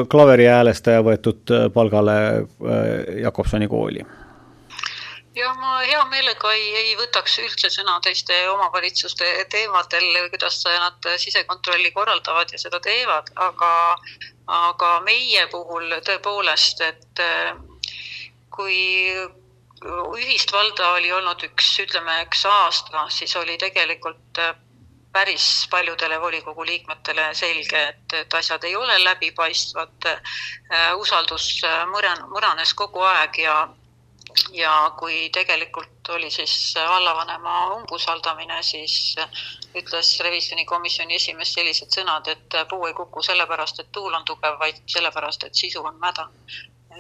klaverihäälestaja võetud palgale Jakobsoni kooli jah, ma hea meelega ei, ei võtaks üldse sõna teiste omavalitsuste teemadel, kuidas nad sisekontrolli korraldavad ja seda teevad, aga, aga meie puhul tõepoolest, et kui ühist valda oli olnud üks, ütleme, üks aasta, siis oli tegelikult päris paljudele volikogu liikmetele selge, et, et asjad ei ole läbipaistvad. usaldus mõran-, mõranes kogu aeg ja ja kui tegelikult oli siis vallavanema umbusaldamine, siis ütles revisjonikomisjoni esimees sellised sõnad, et puu ei kuku sellepärast, et tuul on tugev, vaid sellepärast, et sisu on mäda.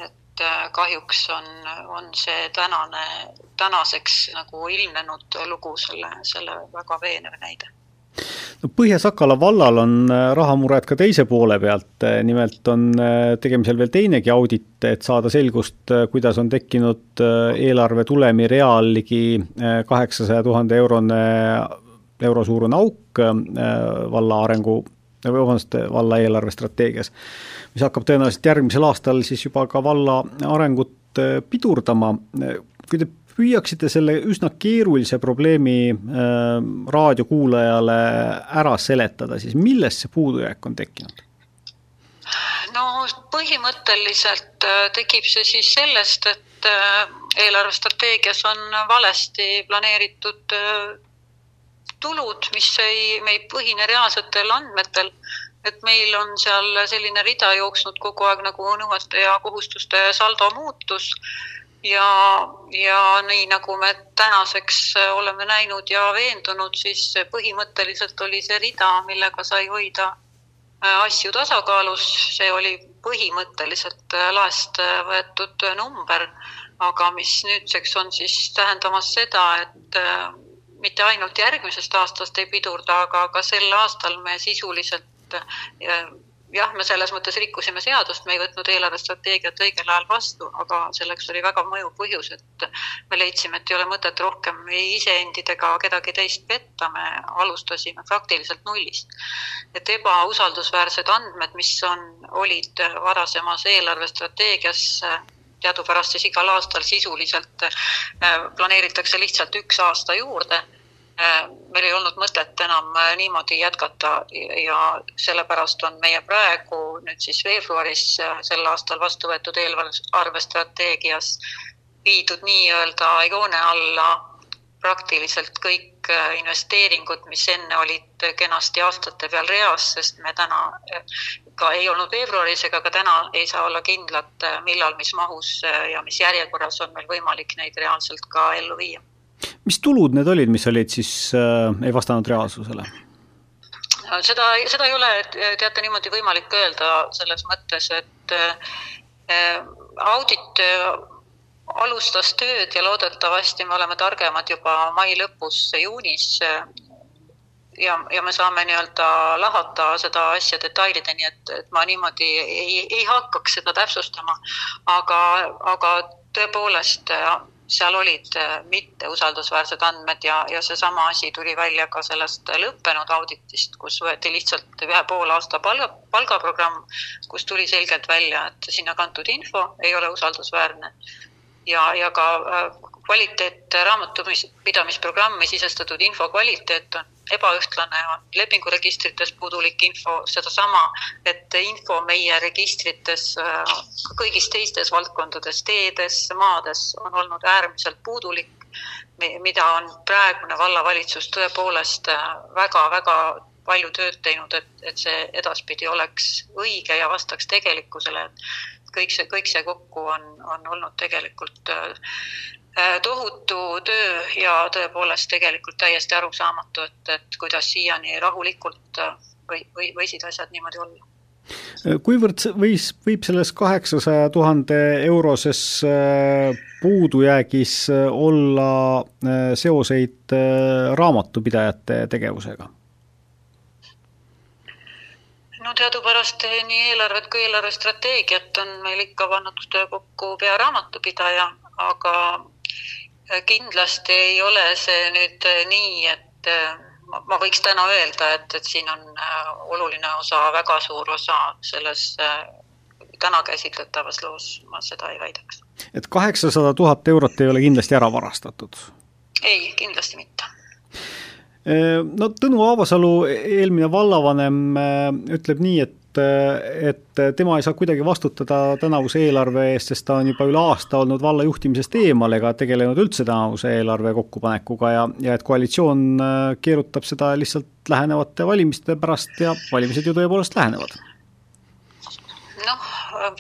et kahjuks on, on see tänane, tänaseks nagu ilmnenud lugu selle, selle väga veenev näide no Põhja-Sakala vallal on äh, rahamured ka teise poole pealt, äh, nimelt on äh, tegemisel veel teinegi audit, et saada selgust, kuidas on tekkinud eelarve tulemi real ligi kaheksasaja tuhande eurone, euro suurune auk valla arengu, vabandust, valla eelarvestrateegias, mis hakkab tõenäoliselt järgmisel aastal siis juba ka valla arengut pidurdama. kui te püüaksite selle üsna keerulise probleemi äh, raadiokuulajale ära seletada, siis millest see puudujääk on tekkinud? no põhimõtteliselt äh, tekib see siis sellest, et äh, eelarvestrateegias on valesti planeeritud äh, tulud, mis ei, ei põhine reaalsetel andmetel et meil on seal selline rida jooksnud kogu aeg nagu nõuete ja kohustuste saldo muutus ja, ja nii nagu me tänaseks oleme näinud ja veendunud, siis põhimõtteliselt oli see rida, millega sai hoida asju tasakaalus, see oli põhimõtteliselt laest võetud number, aga mis nüüdseks on siis tähendamas seda, et mitte ainult järgmisest aastast ei pidurda, aga ka sel aastal me sisuliselt jah, me selles mõttes rikkusime seadust, me ei võtnud eelarvestrateegiat õigel ajal vastu, aga selleks oli väga mõjuv põhjus, et me leidsime, et ei ole mõtet rohkem iseendid ega kedagi teist petta, me alustasime praktiliselt nullist. et ebausaldusväärsed andmed, mis on, olid varasemas eelarvestrateegias teadupärast siis igal aastal sisuliselt äh, planeeritakse lihtsalt üks aasta juurde meil ei olnud mõtet enam äh, niimoodi jätkata ja sellepärast on meie praegu nüüd siis veebruaris äh, sel aastal vastu võetud eelarvestrateegias viidud nii-öelda joone alla praktiliselt kõik investeeringud, mis enne olid kenasti aastate peal reas, sest me täna ka ei olnud veebruaris ega ka täna ei saa olla kindlad, millal, mis mahus ja mis järjekorras on meil võimalik neid reaalselt ka ellu viia mis tulud need olid, mis olid siis äh,, ei vastanud reaalsusele? seda, seda ei ole, teate, niimoodi võimalik öelda selles mõttes, et äh, audit äh, alustas tööd ja loodetavasti me oleme targemad juba mai lõpus, juunis äh, ja, ja me saame nii-öelda lahata seda asja detailideni, et, et ma niimoodi ei, ei hakkaks seda täpsustama. aga, aga tõepoolest seal olid äh, mitteusaldusväärsed andmed ja, ja seesama asi tuli välja ka sellest lõppenud auditist, kus võeti lihtsalt ühe poole aasta palga, palgaprogramm, kus tuli selgelt välja, et sinna kantud info ei ole usaldusväärne. ja, ja ka äh, kvaliteet, raamatupidamisprogrammi sisestatud info kvaliteet on ebaühtlane, on lepinguregistrites puudulik info, sedasama, et info meie registrites kõigis teistes valdkondades, teedes, maades on olnud äärmiselt puudulik, mida on praegune vallavalitsus tõepoolest väga-väga palju tööd teinud, et, et see edaspidi oleks õige ja vastaks tegelikkusele, et kõik see, kõik see kokku on, on olnud tegelikult Äh, tohutu töö ja tõepoolest tegelikult täiesti arusaamatu, et, et kuidas siiani rahulikult äh, või, või võisid asjad niimoodi olla. Äh, kuivõrd võis, võib selles kaheksasaja tuhande euroses puudujäägis olla seoseid raamatupidajate tegevusega? No teadupärast nii eelarvet kui eelarvestrateegiat on meil ikka pannud kokku pearaamatupidaja, aga kindlasti ei ole see nüüd äh, nii, et äh, ma võiks täna öelda, et, et siin on äh, oluline osa, väga suur osa selles täna käsitletavas loos, ma seda ei väidaks. et kaheksasada tuhat eurot ei ole kindlasti ära varastatud? ei, kindlasti mitte no Tõnu Aavasalu, eelmine vallavanem, ütleb nii, et et tema ei saa kuidagi vastutada tänavuse eelarve eest, sest ta on juba üle aasta olnud valla juhtimisest eemal ega tegelenud üldse tänavuse eelarve kokkupanekuga ja, ja et koalitsioon äh, keerutab seda lihtsalt lähenevate valimiste pärast ja valimised ju tõepoolest lähenevad. noh,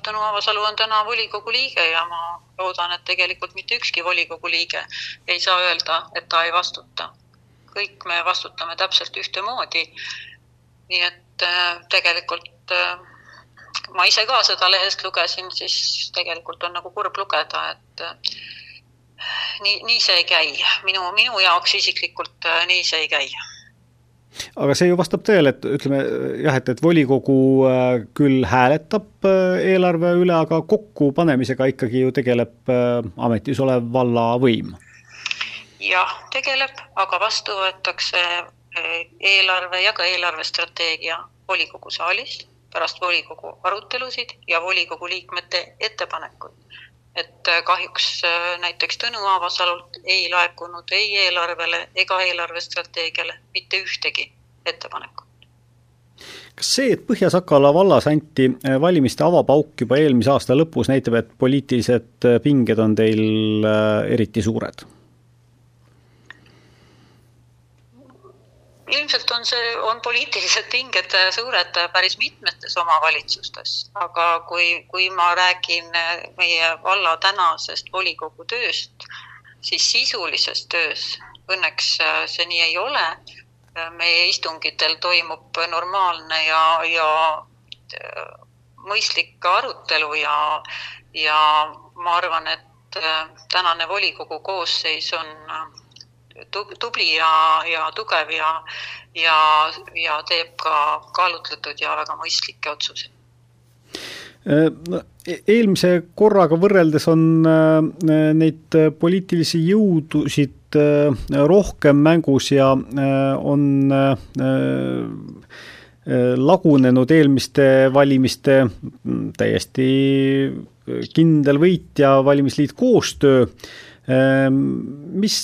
Tõnu Aavasalu on täna volikogu liige ja ma loodan, et tegelikult mitte ükski volikogu liige ei saa öelda, et ta ei vastuta. Kõik me vastutame täpselt ühtemoodi. nii et äh, tegelikult äh, ma ise ka seda lehest lugesin, siis tegelikult on nagu kurb lugeda, et äh, nii, nii see ei käi. minu, minu jaoks isiklikult nii see ei käi aga see ju vastab tõele, et ütleme jah, et, et volikogu küll hääletab eelarve üle, aga kokkupanemisega ikkagi ju tegeleb ametis olev vallavõim. Jah, tegeleb, aga vastu võetakse eelarve ja ka eelarvestrateegia volikogu saalis pärast volikogu arutelusid ja volikogu liikmete ettepanekuid. et äh, kahjuks äh, näiteks Tõnu Aavasalult ei laekunud ei eelarvele ega eelarvestrateegiale mitte ühtegi ettepanekut kas see, et Põhja-Sakala vallas anti valimiste avapauk juba eelmise aasta lõpus, näitab, et poliitilised pinged on teil eriti suured? Ilmselt on see, on poliitilised pinged suured päris mitmetes omavalitsustes, aga kui, kui ma räägin meie valla tänasest volikogu tööst, siis sisulises töös õnneks see nii ei ole. meie istungitel toimub normaalne ja, ja mõistlik arutelu ja, ja ma arvan, et tänane volikogu koosseis on tubli ja, ja tugev ja, ja, ja teeb ka kaalutletud ja väga mõistlikke otsuseid. No, e-, eelmise korraga võrreldes on neid poliitilisi jõudusid rohkem mängus ja on lagunenud eelmiste valimiste täiesti kindel võit ja valimisliit koostöö mis,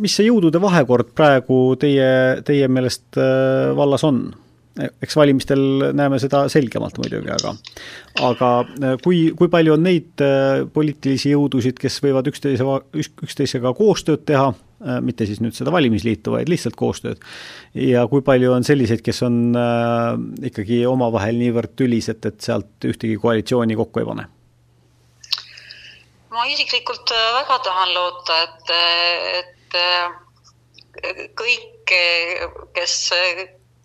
mis see jõudude vahekord praegu teie, teie meelest äh, vallas on? eks valimistel näeme seda selgemalt muidugi, aga aga äh, kui, kui palju on neid poliitilisi jõudusid, kes võivad üksteise, üksteisega koostööd teha, mitte siis nüüd seda valimisliitu, vaid lihtsalt koostööd, ja kui palju on selliseid, kes on ikkagi omavahel niivõrd tülised, et sealt ühtegi koalitsiooni kokku ei pane? Ma isiklikult äh, väga tahan loota, et, et äh, kõik, kes,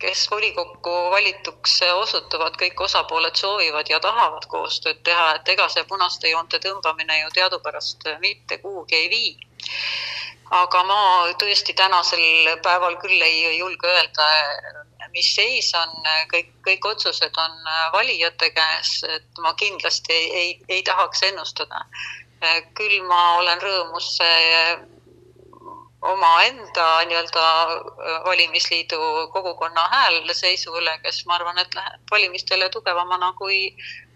kes volikokku valituks osutuvad, kõik osapooled soovivad ja tahavad koostööd teha, et ega see punaste joonte tõmbamine ju teadupärast mitte kuhugi ei vii. aga ma tõesti tänasel päeval küll ei julge öelda, mis seis on, kõik, kõik otsused on valijate käes, et ma kindlasti ei, ei, ei tahaks ennustada küll ma olen rõõmus äh, omaenda nii-öelda äh, valimisliidu kogukonna häälseisu üle, kes ma arvan, et läheb valimistele tugevamana kui,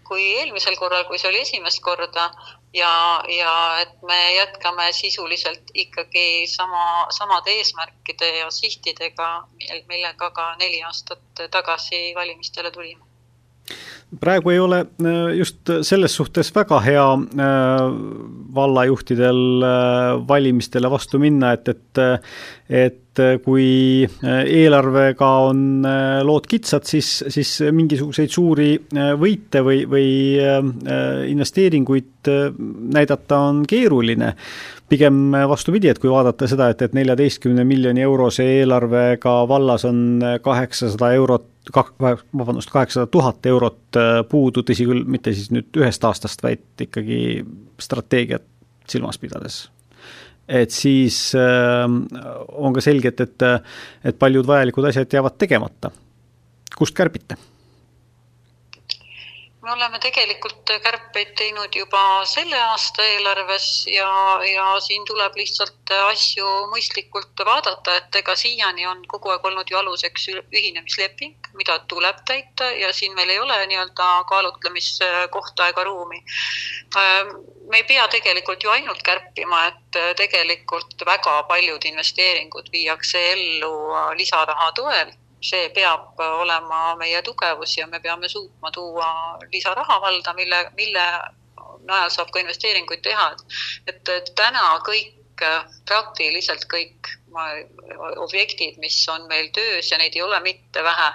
kui eelmisel korral, kui see oli esimest korda. Ja, ja et me jätkame sisuliselt ikkagi sama, samade eesmärkide ja sihtidega, millega ka neli aastat tagasi valimistele tulime praegu ei ole äh, just selles suhtes väga hea äh, vallajuhtidel äh, valimistele vastu minna, et, et et kui eelarvega on lood kitsad, siis, siis mingisuguseid suuri võite või, või investeeringuid näidata on keeruline. Pigem vastupidi, et kui vaadata seda, et, et neljateistkümne miljoni eurose eelarvega vallas on kaheksasada eurot, kak-, vabandust, kaheksasada tuhat eurot äh, puudu, tõsi küll, mitte siis nüüd ühest aastast, vaid ikkagi strateegiat silmas pidades. et siis äh, on ka selge, et, et, et paljud vajalikud asjad jäävad tegemata. kust kärbite? Me oleme tegelikult kärpeid teinud juba selle aasta eelarves ja, ja siin tuleb lihtsalt asju mõistlikult vaadata, et ega siiani on kogu aeg olnud ju aluseks ühinemisleping, mida tuleb täita ja siin meil ei ole nii-öelda kaalutlemiskohta ega ruumi. me ei pea tegelikult ju ainult kärpima, et tegelikult väga paljud investeeringud viiakse ellu lisaraha toel see peab olema meie tugevus ja me peame suutma tuua lisaraha valda, mille, mille najal saab ka investeeringuid teha. et, et täna kõik, praktiliselt kõik objektid, mis on meil töös ja neid ei ole mitte vähe,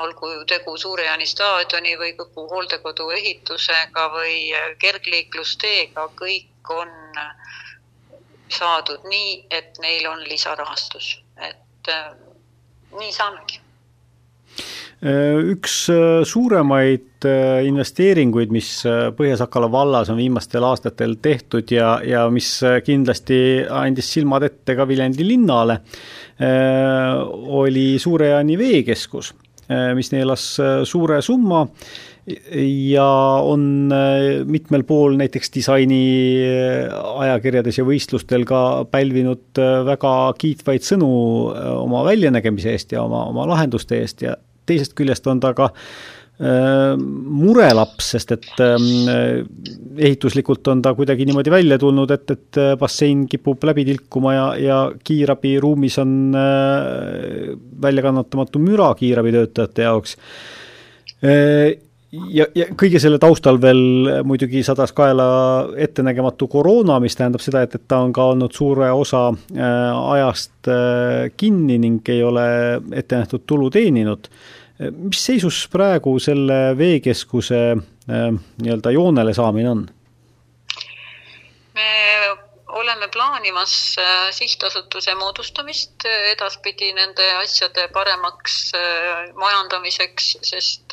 olgu tegu Suure-Jaani staadioni või Kõpu hooldekodu ehitusega või kergliiklusteega, kõik on saadud nii, et neil on lisarahastus, et nii saamegi äh, üks äh, suuremaid äh, investeeringuid, mis Põhja-Sakala vallas on viimastel aastatel tehtud ja, ja mis kindlasti andis silmad ette ka Viljandi linnale, oli Suure-Jaani veekeskus, mis neelas suure summa ja on äh, mitmel pool näiteks disaini äh, ja võistlustel ka pälvinud äh, väga kiitvaid sõnu oma väljanägemise eest ja oma, oma lahenduste eest ja teisest küljest on ta ka murelaps, sest et ehituslikult on ta kuidagi niimoodi välja tulnud, et, et bassein kipub läbi tilkuma ja, ja kiirabiruumis on väljakannatamatu müra kiirabitöötajate jaoks ja, ja kõige selle taustal veel muidugi sadas kaela ettenägematu koroona, mis tähendab seda, et, et ta on ka olnud suure osa äh, ajast äh, kinni ning ei ole ette nähtud tulu teeninud. mis seisus praegu selle veekeskuse äh, nii-öelda joonele saamine on? me oleme plaanimas sihtasutuse moodustamist edaspidi nende asjade paremaks majandamiseks, sest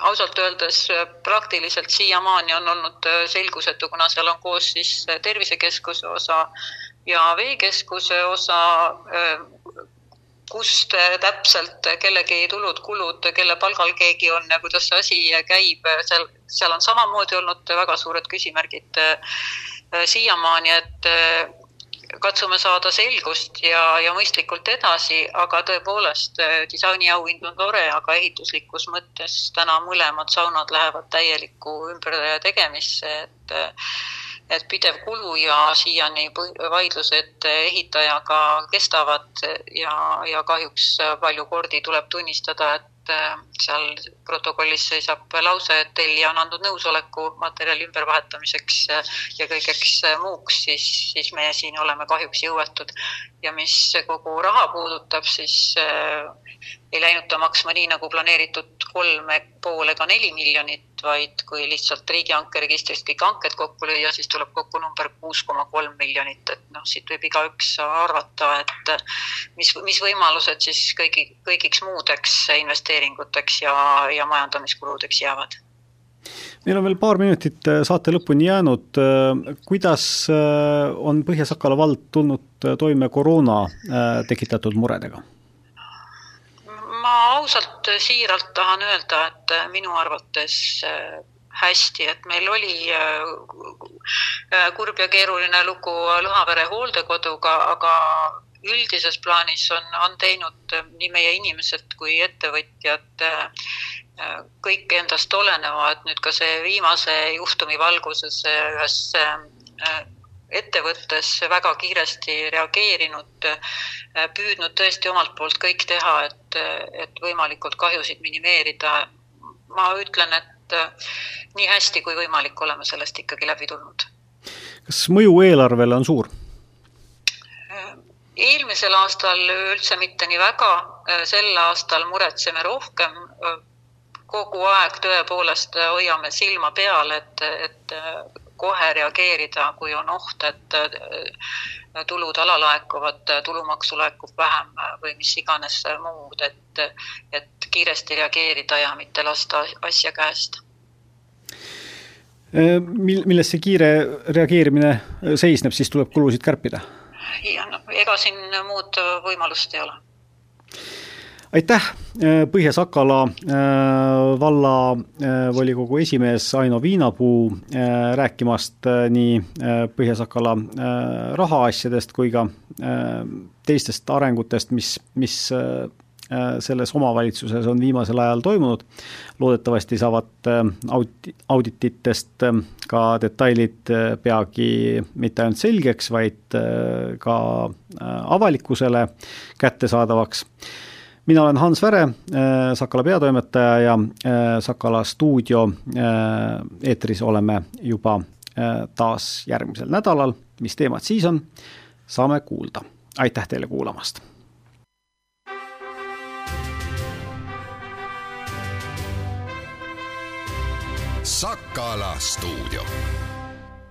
ausalt öeldes praktiliselt siiamaani on olnud selgusetu, kuna seal on koos siis tervisekeskuse osa ja veekeskuse osa, kust täpselt kellegi tulud-kulud, kelle palgal keegi on ja kuidas see asi käib, seal, seal on samamoodi olnud väga suured küsimärgid siiamaani, et katsume saada selgust ja, ja mõistlikult edasi, aga tõepoolest disainiauhind on tore, aga ehituslikus mõttes täna mõlemad saunad lähevad täielikku ümbertegemisse, et et pidev kulu ja siiani vaidlused ehitajaga kestavad ja, ja kahjuks palju kordi tuleb tunnistada, et seal protokollis seisab lause, et tellija on andnud nõusoleku materjali ümbervahetamiseks ja kõigeks muuks, siis, siis meie siin oleme kahjuks jõuetud. ja mis kogu raha puudutab, siis ei läinud ta maksma nii, nagu planeeritud kolme pool ega neli miljonit, vaid kui lihtsalt riigihanke registrist kõik hanked kokku lüüa, siis tuleb kokku number kuus koma kolm miljonit, et noh, siit võib igaüks arvata, et mis, mis võimalused siis kõigi, kõigiks muudeks investeeringuteks ja, ja majandamiskuludeks jäävad. Meil on veel paar minutit saate lõpuni jäänud, kuidas on Põhja-Sakala vald tulnud toime koroona tekitatud muredega? Ma ausalt siiralt tahan öelda, et minu arvates äh, hästi, et meil oli äh, kurb ja keeruline lugu Lõhavere hooldekoduga, aga üldises plaanis on, on teinud nii meie inimesed kui ettevõtjad äh, kõik endast oleneva, et nüüd ka see viimase juhtumi valguses ühes ettevõttes väga kiiresti reageerinud, püüdnud tõesti omalt poolt kõik teha, et, et võimalikult kahjusid minimeerida. ma ütlen, et nii hästi kui võimalik oleme sellest ikkagi läbi tulnud. kas mõju eelarvele on suur? eelmisel aastal üldse mitte nii väga, sel aastal muretseme rohkem kogu aeg tõepoolest hoiame silma peal, et, et kohe reageerida, kui on oht, et äh, tulud alalaekuvad, tulumaksu laekub vähem või mis iganes muud, et, et kiiresti reageerida ja mitte lasta asja käest. Äh, mil-, milles see kiire reageerimine seisneb, siis tuleb kulusid kärpida? ega siin muud võimalust ei ole aitäh, äh, Põhja-Sakala äh, vallavolikogu äh, esimees Aino Viinapuu rääkimast nii Põhja-Sakala rahaasjadest kui ka teistest arengutest, mis, mis selles omavalitsuses on viimasel ajal toimunud. loodetavasti saavad audit, audititest ka detailid peagi mitte ainult selgeks, vaid ka avalikkusele kättesaadavaks mina olen Hans Väre, äh, Sakala peatoimetaja ja äh, Sakala stuudio äh, eetris oleme juba taas järgmisel nädalal. mis teemad siis on, saame kuulda. aitäh teile kuulamast! Sakala stuudio